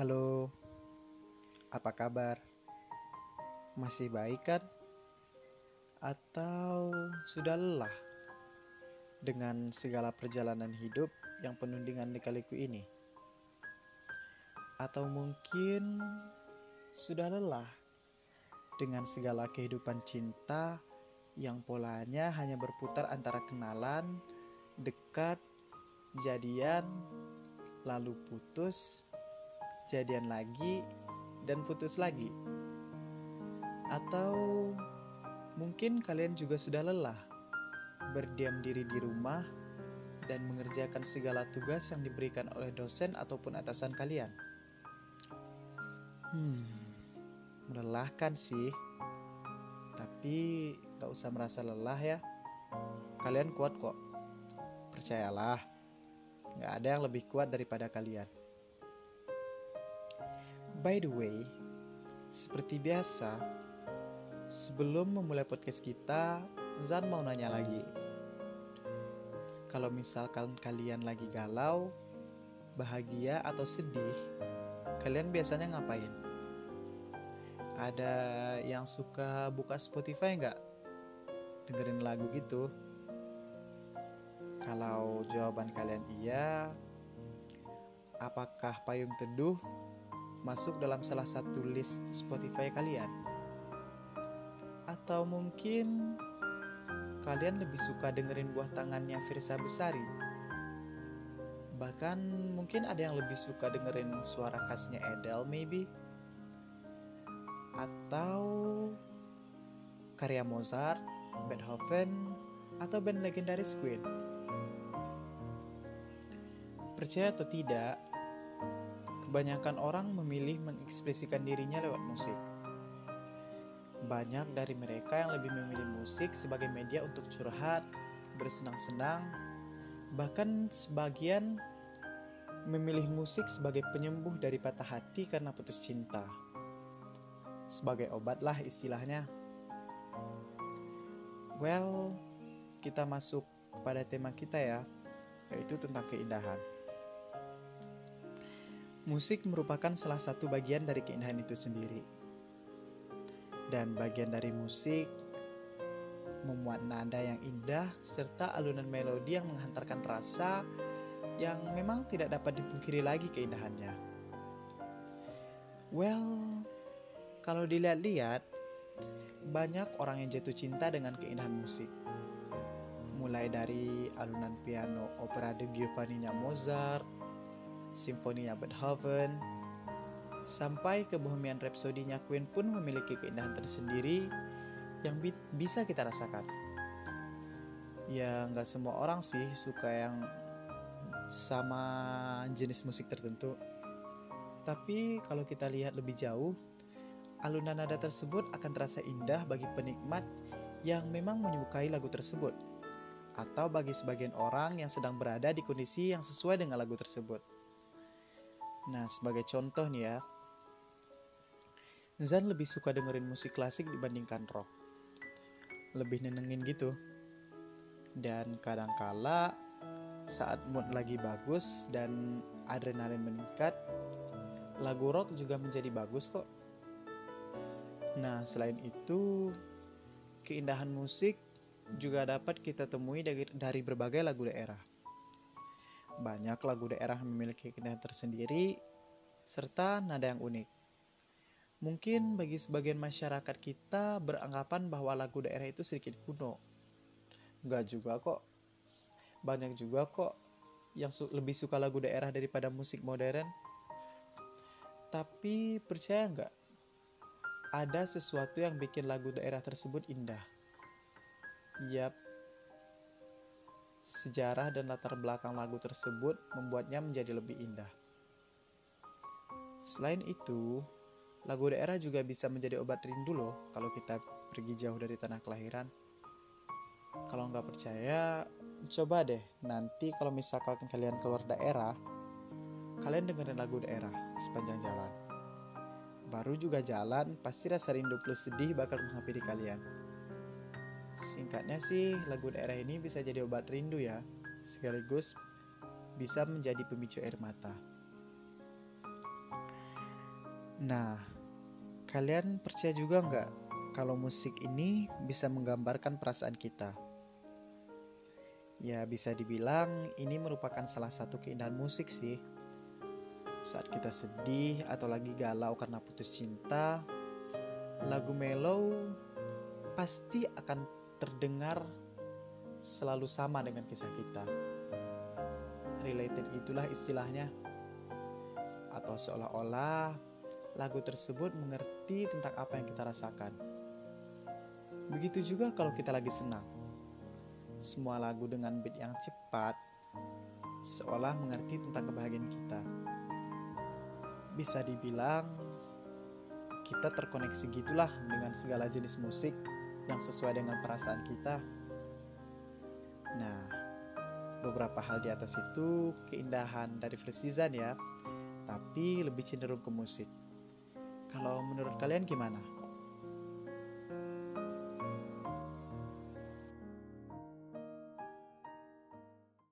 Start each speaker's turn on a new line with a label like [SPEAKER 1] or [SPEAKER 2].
[SPEAKER 1] Halo, apa kabar? Masih baik kan? Atau sudah lelah dengan segala perjalanan hidup yang penuh dengan lika-liku ini? Atau mungkin sudah lelah dengan segala kehidupan cinta yang polanya hanya berputar antara kenalan, dekat, jadian, lalu putus, jadian lagi, dan putus lagi. Atau mungkin kalian juga sudah lelah berdiam diri di rumah dan mengerjakan segala tugas yang diberikan oleh dosen ataupun atasan kalian. Hmm, melelahkan sih. Tapi gak usah merasa lelah ya. Kalian kuat kok. Percayalah, gak ada yang lebih kuat daripada kalian. By the way, seperti biasa, sebelum memulai podcast kita, Zan mau nanya lagi. Kalau misalkan kalian lagi galau, bahagia atau sedih, kalian biasanya ngapain? Ada yang suka buka Spotify nggak? Dengerin lagu gitu? Kalau jawaban kalian iya, apakah Payung Teduh masuk dalam salah satu list Spotify kalian? Atau mungkin kalian lebih suka dengerin buah tangannya Firsa Besari? Bahkan mungkin ada yang lebih suka dengerin suara khasnya Adele maybe? Atau karya Mozart, Beethoven, atau band legendaris Queen? Percaya atau tidak, kebanyakan orang memilih mengekspresikan dirinya lewat musik. Banyak dari mereka yang lebih memilih musik sebagai media untuk curhat, bersenang-senang, bahkan sebagian memilih musik sebagai penyembuh dari patah hati karena putus cinta. Sebagai obat lah istilahnya. Well, kita masuk kepada tema kita ya, yaitu tentang keindahan. Musik merupakan salah satu bagian dari keindahan itu sendiri. Dan bagian dari musik memuat nada yang indah serta alunan melodi yang menghantarkan rasa yang memang tidak dapat dipungkiri lagi keindahannya. Well, kalau dilihat-lihat, banyak orang yang jatuh cinta dengan keindahan musik. Mulai dari alunan piano opera de Giovanni Mozart, simfoninya Beethoven, sampai ke Bohemian Rhapsody-nya Queen pun memiliki keindahan tersendiri yang bi bisa kita rasakan. Ya nggak semua orang sih suka yang sama jenis musik tertentu. Tapi kalau kita lihat lebih jauh, alunan nada tersebut akan terasa indah bagi penikmat yang memang menyukai lagu tersebut. Atau bagi sebagian orang yang sedang berada di kondisi yang sesuai dengan lagu tersebut. Nah, sebagai contoh nih ya, Zan lebih suka dengerin musik klasik dibandingkan rock. Lebih nenengin gitu. Dan kadangkala saat mood lagi bagus dan adrenalin meningkat, lagu rock juga menjadi bagus kok. Nah, selain itu, keindahan musik juga dapat kita temui dari, dari berbagai lagu daerah. Banyak lagu daerah memiliki keindahan tersendiri serta nada yang unik. Mungkin bagi sebagian masyarakat kita beranggapan bahwa lagu daerah itu sedikit kuno. Enggak juga kok. Banyak juga kok yang su lebih suka lagu daerah daripada musik modern. Tapi percaya nggak? Ada sesuatu yang bikin lagu daerah tersebut indah. Yap, sejarah dan latar belakang lagu tersebut membuatnya menjadi lebih indah. Selain itu, lagu daerah juga bisa menjadi obat rindu loh kalau kita pergi jauh dari tanah kelahiran. Kalau nggak percaya, coba deh nanti kalau misalkan kalian keluar daerah, kalian dengerin lagu daerah sepanjang jalan. Baru juga jalan, pasti rasa rindu plus sedih bakal menghampiri kalian. Singkatnya sih, lagu daerah ini bisa jadi obat rindu ya, sekaligus bisa menjadi pemicu air mata. Nah, kalian percaya juga nggak kalau musik ini bisa menggambarkan perasaan kita? Ya, bisa dibilang ini merupakan salah satu keindahan musik sih. Saat kita sedih atau lagi galau karena putus cinta, lagu mellow pasti akan terdengar selalu sama dengan kisah kita. Related itulah istilahnya. Atau seolah-olah lagu tersebut mengerti tentang apa yang kita rasakan. Begitu juga kalau kita lagi senang. Semua lagu dengan beat yang cepat seolah mengerti tentang kebahagiaan kita. Bisa dibilang kita terkoneksi gitulah dengan segala jenis musik yang sesuai dengan perasaan kita. Nah, beberapa hal di atas itu keindahan dari Fresizan ya, tapi lebih cenderung ke musik. Kalau menurut kalian gimana?